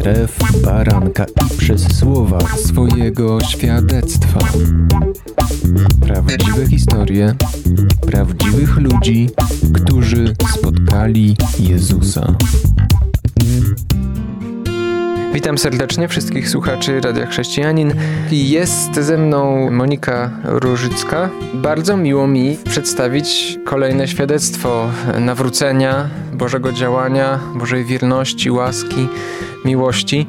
krew baranka i przez słowa swojego świadectwa. Prawdziwe historie prawdziwych ludzi, którzy spotkali Jezusa. Witam serdecznie wszystkich słuchaczy Radia Chrześcijanin. Jest ze mną Monika Różycka. Bardzo miło mi przedstawić kolejne świadectwo nawrócenia, Bożego działania, Bożej wierności, łaski, miłości.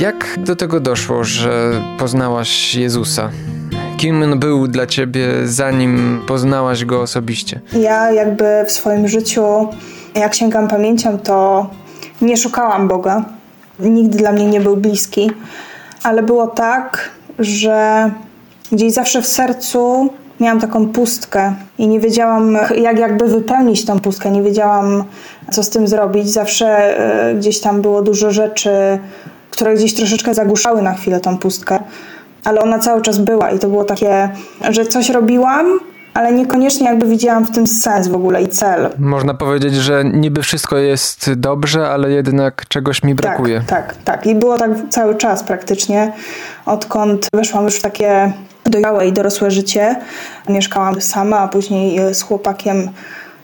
Jak do tego doszło, że poznałaś Jezusa? Kim on był dla ciebie, zanim poznałaś go osobiście? Ja jakby w swoim życiu, jak sięgam pamięcią, to nie szukałam Boga nigdy dla mnie nie był bliski, ale było tak, że gdzieś zawsze w sercu miałam taką pustkę i nie wiedziałam, jak jakby wypełnić tą pustkę, nie wiedziałam, co z tym zrobić. Zawsze e, gdzieś tam było dużo rzeczy, które gdzieś troszeczkę zagłuszały na chwilę tą pustkę, ale ona cały czas była i to było takie, że coś robiłam, ale niekoniecznie jakby widziałam w tym sens w ogóle i cel. Można powiedzieć, że niby wszystko jest dobrze, ale jednak czegoś mi brakuje. Tak, tak, tak. I było tak cały czas praktycznie, odkąd weszłam już w takie dojrzałe i dorosłe życie. Mieszkałam sama, a później z chłopakiem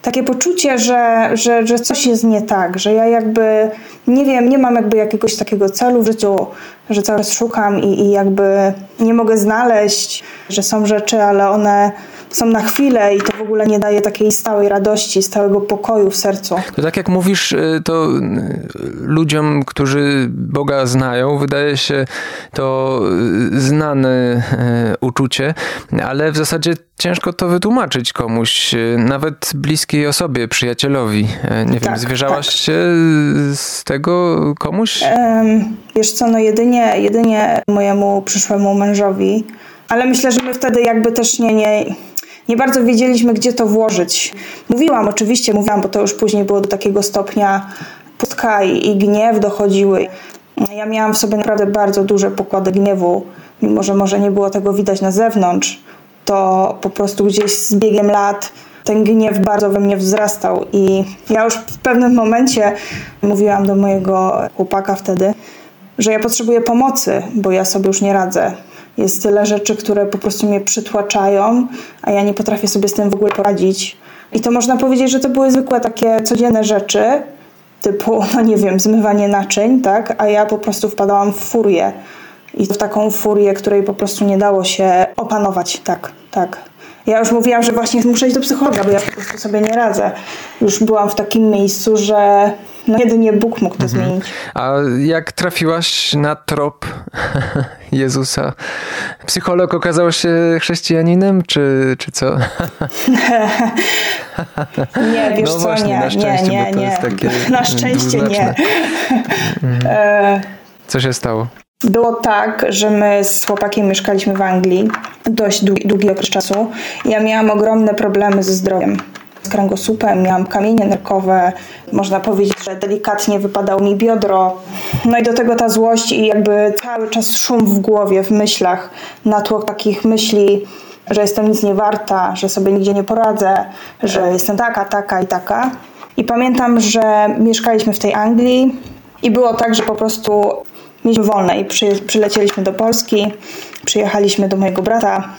takie poczucie, że, że, że coś jest nie tak, że ja jakby nie wiem, nie mam jakby jakiegoś takiego celu w życiu, że cały czas szukam i, i jakby nie mogę znaleźć, że są rzeczy, ale one są na chwilę i to w ogóle nie daje takiej stałej radości, stałego pokoju w sercu. To tak jak mówisz, y, to y, ludziom, którzy Boga znają, wydaje się to y, znane uczucie, ale w zasadzie ciężko to wytłumaczyć komuś, nawet bliskiej osobie, przyjacielowi. Nie wiem, tak, zwierzałaś tak. się z tego komuś? wiesz co, no jedynie, jedynie mojemu przyszłemu mężowi, ale myślę, że my wtedy jakby też nie, nie nie bardzo wiedzieliśmy, gdzie to włożyć. Mówiłam, oczywiście mówiłam, bo to już później było do takiego stopnia pustka i gniew dochodziły. Ja miałam w sobie naprawdę bardzo duże pokłady gniewu, mimo że może nie było tego widać na zewnątrz, to po prostu gdzieś z biegiem lat ten gniew bardzo we mnie wzrastał i ja już w pewnym momencie mówiłam do mojego chłopaka wtedy, że ja potrzebuję pomocy, bo ja sobie już nie radzę. Jest tyle rzeczy, które po prostu mnie przytłaczają, a ja nie potrafię sobie z tym w ogóle poradzić. I to można powiedzieć, że to były zwykłe takie codzienne rzeczy, typu, no nie wiem, zmywanie naczyń, tak? A ja po prostu wpadałam w furię. I w taką furię, której po prostu nie dało się opanować. Tak, tak. Ja już mówiłam, że właśnie muszę iść do psychologa, bo ja po prostu sobie nie radzę. Już byłam w takim miejscu, że no jedynie Bóg mógł to mhm. zmienić. A jak trafiłaś na trop Jezusa? Psycholog okazał się chrześcijaninem, czy, czy co? nie, wiesz no co, właśnie, nie, na szczęście, nie, nie, nie. Na szczęście nie. Mhm. Co się stało? Było tak, że my z chłopakiem mieszkaliśmy w Anglii dość długi, długi okres czasu. Ja miałam ogromne problemy ze zdrowiem z kręgosłupem, miałam kamienie nerkowe, można powiedzieć, że delikatnie wypadało mi biodro. No i do tego ta złość i jakby cały czas szum w głowie, w myślach, natłok takich myśli, że jestem nic nie warta, że sobie nigdzie nie poradzę, że jestem taka, taka i taka. I pamiętam, że mieszkaliśmy w tej Anglii i było tak, że po prostu mieliśmy wolne i przy, przylecieliśmy do Polski, przyjechaliśmy do mojego brata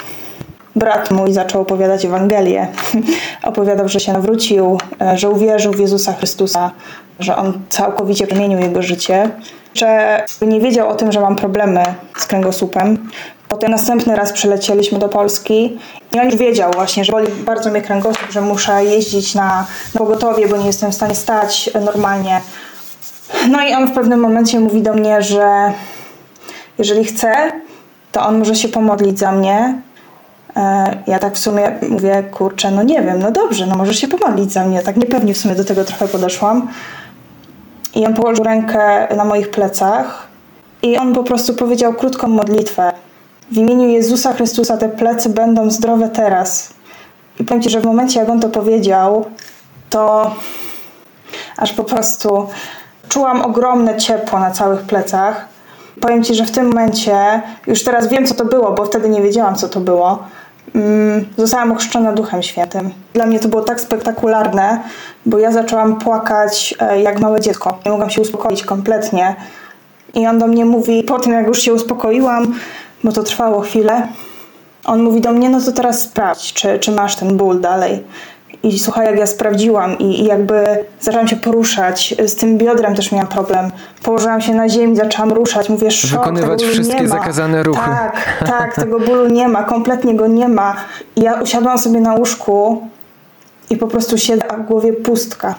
brat mój zaczął opowiadać Ewangelię. Opowiadał, że się nawrócił, e, że uwierzył w Jezusa Chrystusa, że On całkowicie przemienił jego życie, że nie wiedział o tym, że mam problemy z kręgosłupem. Potem następny raz przylecieliśmy do Polski i on już wiedział właśnie, że boli bardzo mnie kręgosłup, że muszę jeździć na, na pogotowie, bo nie jestem w stanie stać normalnie. No i on w pewnym momencie mówi do mnie, że jeżeli chce, to on może się pomodlić za mnie, E, ja tak w sumie mówię, kurczę, no nie wiem, no dobrze, no możesz się pomodlić za mnie. Tak niepewnie w sumie do tego trochę podeszłam. I on położył rękę na moich plecach i on po prostu powiedział krótką modlitwę. W imieniu Jezusa Chrystusa te plecy będą zdrowe teraz. I powiem Ci, że w momencie jak on to powiedział, to aż po prostu czułam ogromne ciepło na całych plecach. Powiem Ci, że w tym momencie, już teraz wiem co to było, bo wtedy nie wiedziałam co to było, Mm, zostałam ochrzczona Duchem Świętym. Dla mnie to było tak spektakularne, bo ja zaczęłam płakać e, jak małe dziecko. Nie mogłam się uspokoić kompletnie. I on do mnie mówi, po tym jak już się uspokoiłam, bo to trwało chwilę, on mówi do mnie, no to teraz sprawdź, czy, czy masz ten ból dalej. I słuchaj, jak ja sprawdziłam i, i, jakby zaczęłam się poruszać, z tym biodrem też miałam problem. Położyłam się na ziemi, zaczęłam ruszać, mówię, szok, Wykonywać wszystkie zakazane ruchy. Tak, tak, tego bólu nie ma, kompletnie go nie ma. I ja usiadłam sobie na łóżku i po prostu siedzę, a w głowie pustka.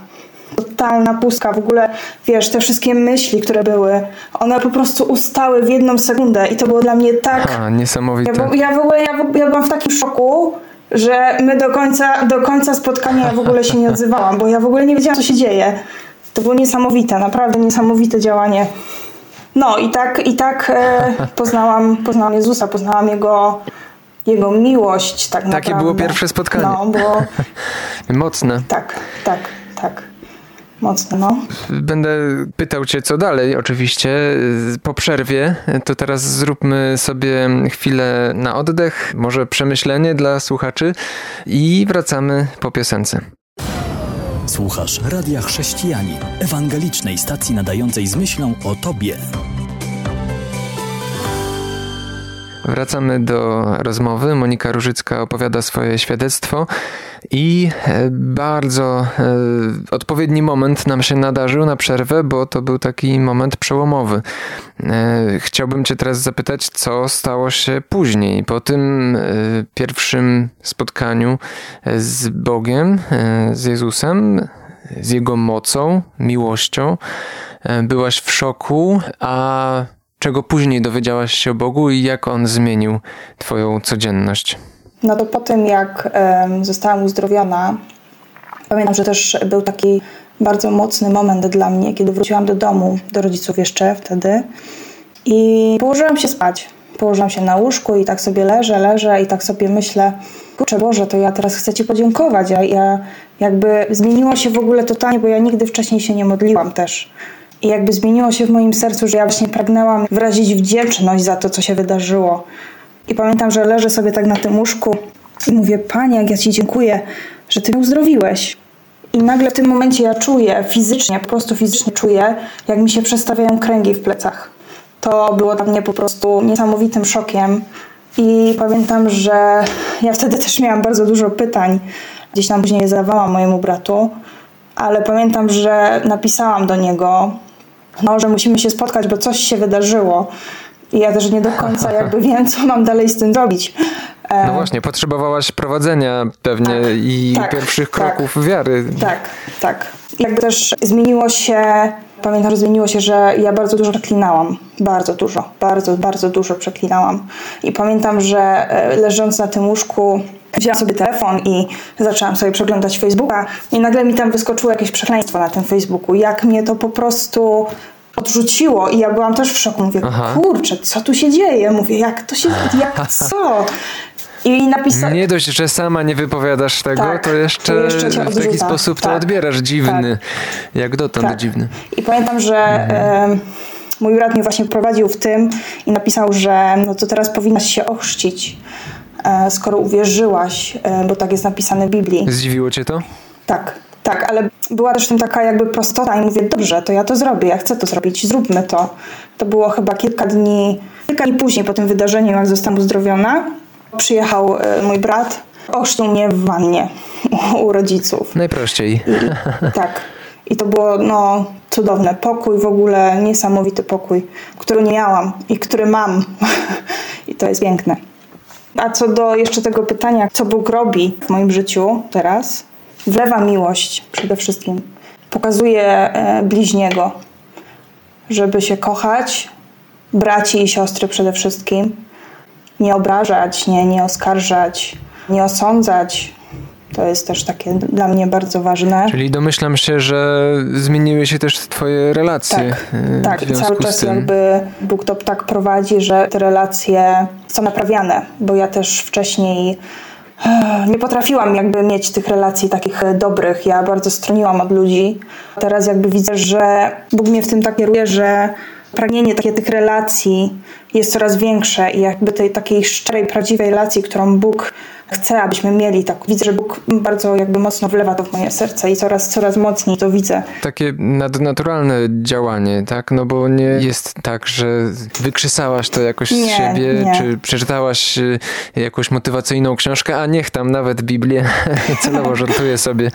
Totalna pustka. W ogóle, wiesz, te wszystkie myśli, które były, one po prostu ustały w jedną sekundę i to było dla mnie tak... A, niesamowite. Ja, ja w ogóle, ja, ja byłam w takim szoku, że my do końca, do końca spotkania ja w ogóle się nie odzywałam, bo ja w ogóle nie wiedziałam, co się dzieje. To było niesamowite, naprawdę niesamowite działanie. No i tak, i tak e, poznałam, poznałam Jezusa, poznałam Jego, Jego miłość. Tak Takie naprawdę. było pierwsze spotkanie. No, było... Mocne. Tak, tak, tak. Mocne, no. Będę pytał Cię, co dalej, oczywiście. Po przerwie to teraz zróbmy sobie chwilę na oddech, może przemyślenie dla słuchaczy i wracamy po piosence. Słuchasz Radia Chrześcijani, ewangelicznej stacji nadającej z myślą o Tobie. Wracamy do rozmowy. Monika Różycka opowiada swoje świadectwo i e, bardzo e, odpowiedni moment nam się nadarzył na przerwę, bo to był taki moment przełomowy. E, chciałbym Cię teraz zapytać, co stało się później, po tym pierwszym spotkaniu z Bogiem, z Jezusem, z Jego mocą, miłością. Byłaś w szoku, a czego później dowiedziałaś się o Bogu i jak On zmienił Twoją codzienność? No to po tym, jak zostałam uzdrowiona, pamiętam, że też był taki bardzo mocny moment dla mnie, kiedy wróciłam do domu, do rodziców jeszcze wtedy i położyłam się spać. Położyłam się na łóżku i tak sobie leżę, leżę i tak sobie myślę, kurczę Boże, to ja teraz chcę Ci podziękować. Ja, ja jakby zmieniło się w ogóle totalnie, bo ja nigdy wcześniej się nie modliłam też. I jakby zmieniło się w moim sercu, że ja właśnie pragnęłam wyrazić wdzięczność za to, co się wydarzyło. I pamiętam, że leżę sobie tak na tym łóżku i mówię, Panie, jak ja Ci dziękuję, że Ty mnie uzdrowiłeś. I nagle w tym momencie ja czuję fizycznie, po prostu fizycznie czuję, jak mi się przestawiają kręgi w plecach. To było dla mnie po prostu niesamowitym szokiem. I pamiętam, że ja wtedy też miałam bardzo dużo pytań. Gdzieś tam później je zadawałam mojemu bratu, ale pamiętam, że napisałam do niego, no, że musimy się spotkać, bo coś się wydarzyło. I ja też nie do końca jakby wiem, co mam dalej z tym zrobić. No właśnie, potrzebowałaś prowadzenia pewnie tak, i tak, pierwszych tak, kroków wiary. Tak, tak. Jakby też zmieniło się, pamiętam, że zmieniło się, że ja bardzo dużo przeklinałam. Bardzo dużo, bardzo, bardzo dużo przeklinałam. I pamiętam, że e, leżąc na tym łóżku, wzięłam sobie telefon i zaczęłam sobie przeglądać Facebooka i nagle mi tam wyskoczyło jakieś przekleństwo na tym Facebooku. Jak mnie to po prostu odrzuciło i ja byłam też w szoku. Mówię, Aha. kurczę, co tu się dzieje? Mówię, jak to się, jak co? I napisa... Nie dość, że sama nie wypowiadasz tego, tak, to jeszcze, jeszcze w taki sposób tak, to odbierasz dziwny. Tak. Jak dotąd tak. dziwny. I pamiętam, że mhm. mój brat mnie właśnie prowadził w tym i napisał, że no to teraz powinnaś się ochrzcić, e, skoro uwierzyłaś, e, bo tak jest napisane w Biblii. Zdziwiło cię to? Tak, tak, ale była też taka jakby prostota i mówię, dobrze, to ja to zrobię, ja chcę to zrobić, zróbmy to. To było chyba kilka dni, kilka dni później po tym wydarzeniu, jak zostałam uzdrowiona. Przyjechał e, mój brat, ochrzcił mnie w wannie u rodziców. Najprościej. I, tak. I to było no, cudowne. Pokój w ogóle, niesamowity pokój, który nie miałam i który mam. I to jest piękne. A co do jeszcze tego pytania, co Bóg robi w moim życiu teraz, wlewa miłość przede wszystkim. Pokazuje e, bliźniego, żeby się kochać, braci i siostry przede wszystkim. Nie obrażać, nie, nie oskarżać, nie osądzać. To jest też takie dla mnie bardzo ważne. Czyli domyślam się, że zmieniły się też twoje relacje. Tak, tak. I cały czas jakby Bóg to tak prowadzi, że te relacje są naprawiane, bo ja też wcześniej nie potrafiłam jakby mieć tych relacji takich dobrych. Ja bardzo stroniłam od ludzi. Teraz jakby widzę, że Bóg mnie w tym tak kieruje, że pragnienie takie tych relacji jest coraz większe i jakby tej takiej szczerej, prawdziwej relacji, którą Bóg Chcę, abyśmy mieli tak. Widzę, że Bóg bardzo jakby mocno wlewa to w moje serce i coraz, coraz mocniej to widzę. Takie nadnaturalne działanie, tak? No bo nie jest tak, że wykrzysałaś to jakoś z Nie, siebie, nie. czy przeczytałaś y, jakąś motywacyjną książkę, a niech tam nawet Biblię, celowo żartuję sobie,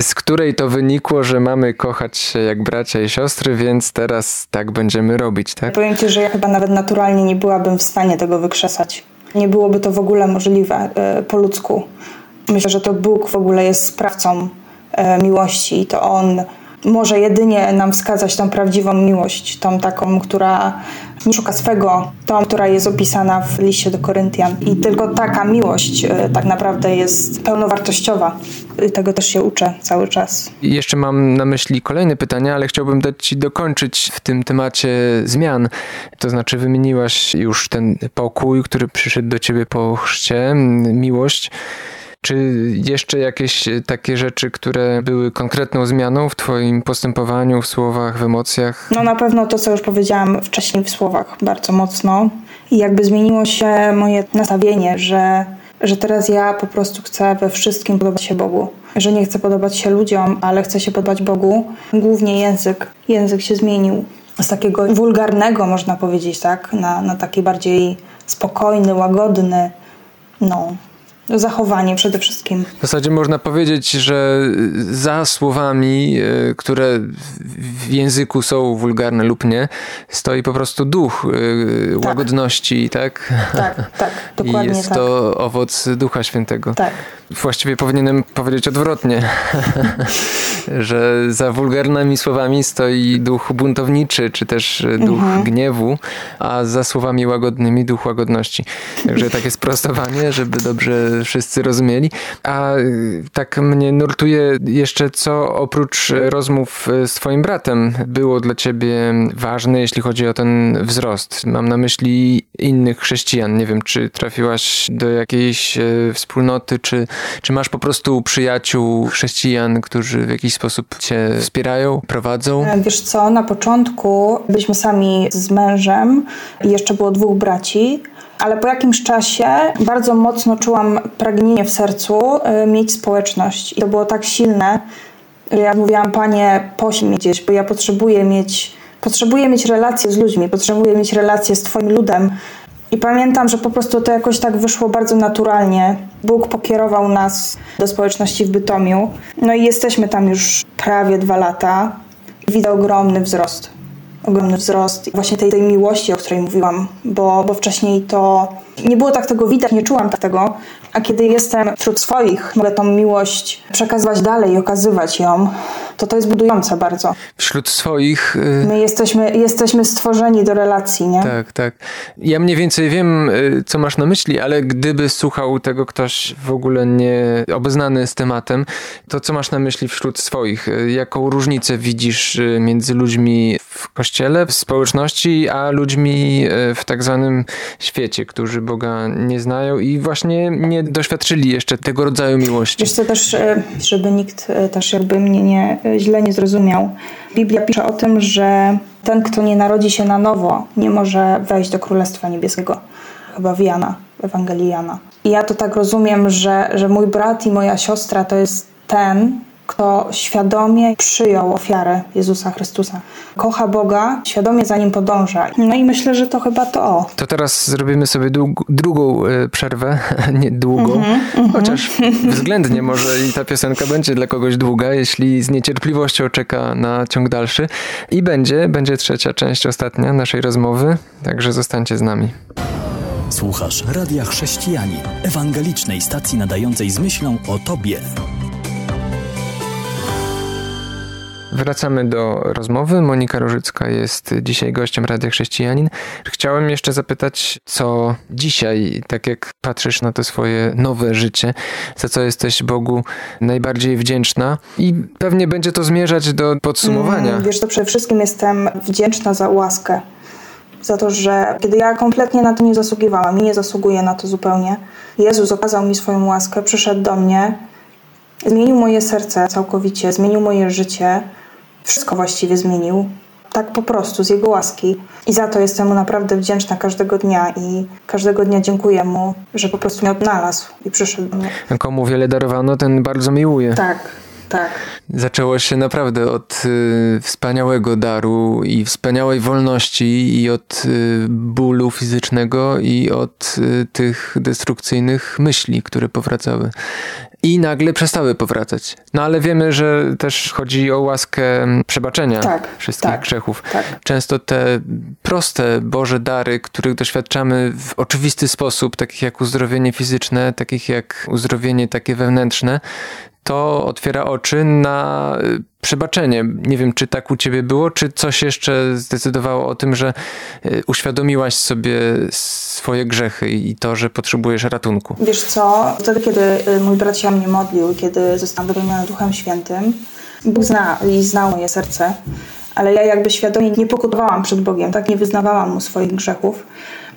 z której to wynikło, że mamy kochać się jak bracia i siostry, więc teraz tak będziemy robić, tak? Powiem Ci, że ja chyba nawet naturalnie nie byłabym w stanie tego wykrzesać. Nie byłoby to w ogóle możliwe e, po ludzku. Myślę, że to Bóg w ogóle jest sprawcą e, miłości i to On może jedynie nam wskazać tą prawdziwą miłość, tą taką, która nie szuka swego, tą, która jest opisana w liście do Koryntian. I tylko taka miłość e, tak naprawdę jest pełnowartościowa. I tego też się uczę cały czas. Jeszcze mam na myśli kolejne pytania, ale chciałbym dać Ci dokończyć w tym temacie zmian. To znaczy, wymieniłaś już ten pokój, który przyszedł do Ciebie po chrzcie, miłość. Czy jeszcze jakieś takie rzeczy, które były konkretną zmianą w Twoim postępowaniu, w słowach, w emocjach? No na pewno to, co już powiedziałam wcześniej w słowach, bardzo mocno. I jakby zmieniło się moje nastawienie, że, że teraz ja po prostu chcę we wszystkim podobać się Bogu. Że nie chcę podobać się ludziom, ale chcę się podobać Bogu. Głównie język. Język się zmienił z takiego wulgarnego, można powiedzieć, tak, na, na taki bardziej spokojny, łagodny. No, zachowanie przede wszystkim. W zasadzie można powiedzieć, że za słowami, e, które w języku są wulgarne lub nie, stoi po prostu duch e, łagodności, tak? Tak, tak, I dokładnie jest tak. to owoc Ducha Świętego. Tak. Właściwie powinienem powiedzieć odwrotnie, że za wulgarnymi słowami stoi duch buntowniczy, czy też duch Mhm. gniewu, a za słowami łagodnymi duch łagodności. Także takie sprostowanie, żeby dobrze wszyscy rozumieli. A y, tak mnie nurtuje jeszcze, co oprócz rozmów z twoim bratem było dla ciebie ważne, jeśli chodzi o ten wzrost. Mam na myśli innych chrześcijan. Nie wiem, czy trafiłaś do jakiejś e, wspólnoty, czy, czy masz po prostu przyjaciół chrześcijan, którzy w jakiś sposób cię wspierają, prowadzą? E, Wiesz co, na początku byliśmy sami z mężem i jeszcze było dwóch braci, ale po jakimś czasie bardzo mocno czułam pragnienie w sercu e, mieć społeczność. I to było tak silne, że ja mówiłam, panie, poślij mnie gdzieś, bo ja potrzebuję mieć, potrzebuję mieć relacje z ludźmi, potrzebuję mieć relacje z twoim ludem. I pamiętam, że po prostu to jakoś tak wyszło bardzo naturalnie. Bóg pokierował nas do społeczności w Bytomiu. No i jesteśmy tam już prawie dwa lata. Widzę ogromny wzrost. Ogromny wzrost właśnie tej, tej miłości, o której mówiłam, bo, bo wcześniej to nie było tak tego widać, nie czułam tak tego. A kiedy jestem wśród swoich, mogę tą miłość przekazywać dalej i okazywać ją, to to jest budujące bardzo. Wśród swoich... y, My jesteśmy, jesteśmy stworzeni do relacji, nie? Tak, tak. Ja mniej więcej wiem, y, co masz na myśli, ale gdyby słuchał tego ktoś w ogóle nie obeznany z tematem, to co masz na myśli wśród swoich? Y, Jaką różnicę widzisz między ludźmi w kościele, w społeczności, a ludźmi y, w tak zwanym świecie, którzy Boga nie znają i właśnie nie doświadczyli jeszcze tego rodzaju miłości? Wiesz co, też, e, żeby nikt e, też jakby mnie nie, e, źle nie zrozumiał. Biblia pisze o tym, że ten, kto nie narodzi się na nowo, nie może wejść do Królestwa Niebieskiego. Chyba w Jana, Ewangelii Jana. I ja to tak rozumiem, że, że mój brat i moja siostra to jest ten, kto świadomie przyjął ofiarę Jezusa Chrystusa. Kocha Boga, świadomie za Nim podąża. No i myślę, że to chyba to o. To teraz zrobimy sobie dług, drugą y, przerwę, nie długą, chociaż względnie może i ta piosenka będzie dla kogoś długa, jeśli z niecierpliwością czeka na ciąg dalszy. I będzie, będzie trzecia część, ostatnia naszej rozmowy, także zostańcie z nami. Słuchasz Radia Chrześcijanin, ewangelicznej stacji nadającej z myślą o Tobie. Wracamy do rozmowy. Monika Rożycka jest dzisiaj gościem Radia Chrześcijanin. Chciałem jeszcze zapytać, co dzisiaj, tak jak patrzysz na to swoje nowe życie, za co jesteś Bogu najbardziej wdzięczna i pewnie będzie to zmierzać do podsumowania. Mm, Wiesz, to przede wszystkim jestem wdzięczna za łaskę. Za to, że kiedy ja kompletnie na to nie zasługiwałam i nie zasługuję na to zupełnie, Jezus okazał mi swoją łaskę, przyszedł do mnie, zmienił moje serce całkowicie, zmienił moje życie, wszystko właściwie zmienił. tak po prostu, z Jego łaski. I za to jestem Mu naprawdę wdzięczna każdego dnia i każdego dnia dziękuję Mu, że po prostu mnie odnalazł i przyszedł do mnie. Komu wiele darowano, ten bardzo miłuje. Tak, tak. Zaczęło się naprawdę od y, wspaniałego daru i wspaniałej wolności i od y, bólu fizycznego i od y, tych destrukcyjnych myśli, które powracały. I nagle przestały powracać. No ale wiemy, że też chodzi o łaskę przebaczenia Tak, wszystkich tak, grzechów. tak. Często te proste Boże dary, których doświadczamy w oczywisty sposób, takich jak uzdrowienie fizyczne, takich jak uzdrowienie takie wewnętrzne, to otwiera oczy na y, przebaczenie. Nie wiem, czy tak u ciebie było, czy coś jeszcze zdecydowało o tym, że y, uświadomiłaś sobie swoje grzechy i to, że potrzebujesz ratunku. Wiesz co, wtedy kiedy y, mój brat się mnie modlił, kiedy zostałam wypełniona Duchem Świętym, Bóg zna i znał moje serce, ale ja jakby świadomie nie pokutowałam przed Bogiem, tak nie wyznawałam Mu swoich grzechów.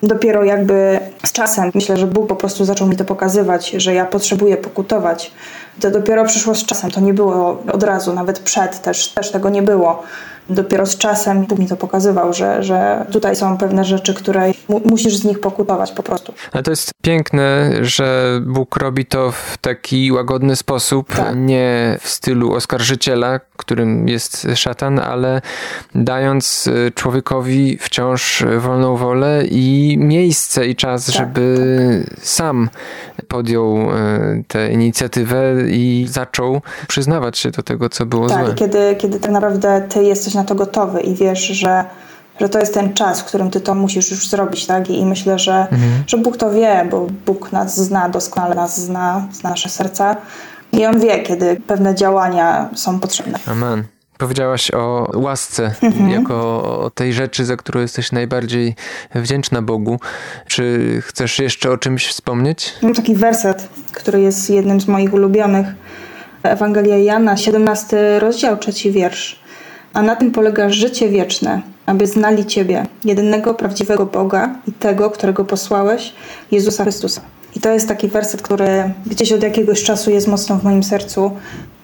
Dopiero jakby z czasem, myślę, że Bóg po prostu zaczął mi to pokazywać, że ja potrzebuję pokutować. To dopiero przyszło z czasem, to nie było od razu, nawet przed też, też tego nie było. Dopiero z czasem Bóg mi to pokazywał, że, że tutaj są pewne rzeczy, które mu, musisz z nich pokutować po prostu. Ale to jest piękne, że Bóg robi to w taki łagodny sposób, Tak. nie w stylu oskarżyciela, którym jest szatan, ale dając y, człowiekowi wciąż wolną wolę i miejsce i czas, Tak, żeby sam podjął y, tę inicjatywę i zaczął przyznawać się do tego, co było Tak, złe. kiedy, kiedy tak naprawdę ty jesteś na to gotowy i wiesz, że, że to jest ten czas, w którym ty to musisz już zrobić, tak? I, myślę, że, że Bóg to wie, bo Bóg nas zna doskonale, nas zna, zna nasze serca i On wie, kiedy pewne działania są potrzebne. Amen. Powiedziałaś o łasce, Mhm. jako o tej rzeczy, za którą jesteś najbardziej wdzięczna Bogu. Czy chcesz jeszcze o czymś wspomnieć? Mam taki werset, który jest jednym z moich ulubionych. Ewangelia Jana, 17 rozdział, trzeci wiersz. A na tym polega życie wieczne, aby znali Ciebie, jedynego prawdziwego Boga i tego, którego posłałeś, Jezusa Chrystusa. I to jest taki werset, który gdzieś od jakiegoś czasu jest mocno w moim sercu,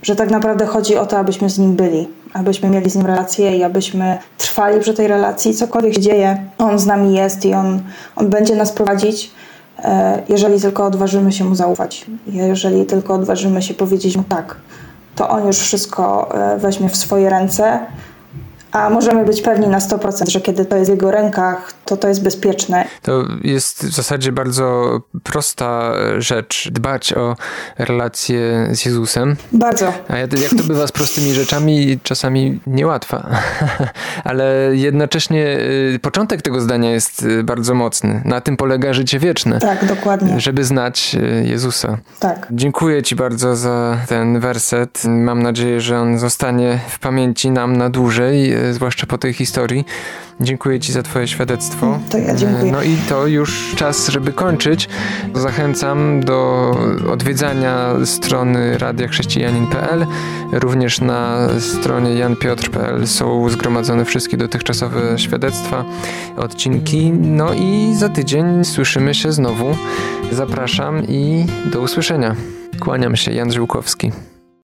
że tak naprawdę chodzi o to, abyśmy z Nim byli, abyśmy mieli z Nim relację i abyśmy trwali przy tej relacji. Cokolwiek się dzieje, On z nami jest i On, on będzie nas prowadzić, e, jeżeli tylko odważymy się Mu zaufać. Jeżeli tylko odważymy się powiedzieć Mu tak, to On już wszystko e, weźmie w swoje ręce, a możemy być pewni na 100%, że kiedy to jest w Jego rękach, to to jest bezpieczne. To jest w zasadzie bardzo prosta rzecz, dbać o relacje z Jezusem. Bardzo. A jak to bywa z prostymi rzeczami, czasami niełatwa. Ale jednocześnie y, początek tego zdania jest y, bardzo mocny. Na tym polega życie wieczne. Tak, dokładnie. Żeby znać y, Jezusa. Tak. Dziękuję Ci bardzo za ten werset. Mam nadzieję, że on zostanie w pamięci nam na dłużej, zwłaszcza po tej historii. Dziękuję Ci za Twoje świadectwo. To ja dziękuję. E, No i to już czas, żeby kończyć. Zachęcam do odwiedzania strony radiachrześcijanin.pl. Również na stronie janpiotr.pl są zgromadzone wszystkie dotychczasowe świadectwa, odcinki. No i za tydzień słyszymy się znowu. Zapraszam i do usłyszenia. Kłaniam się, Jan Żyłkowski.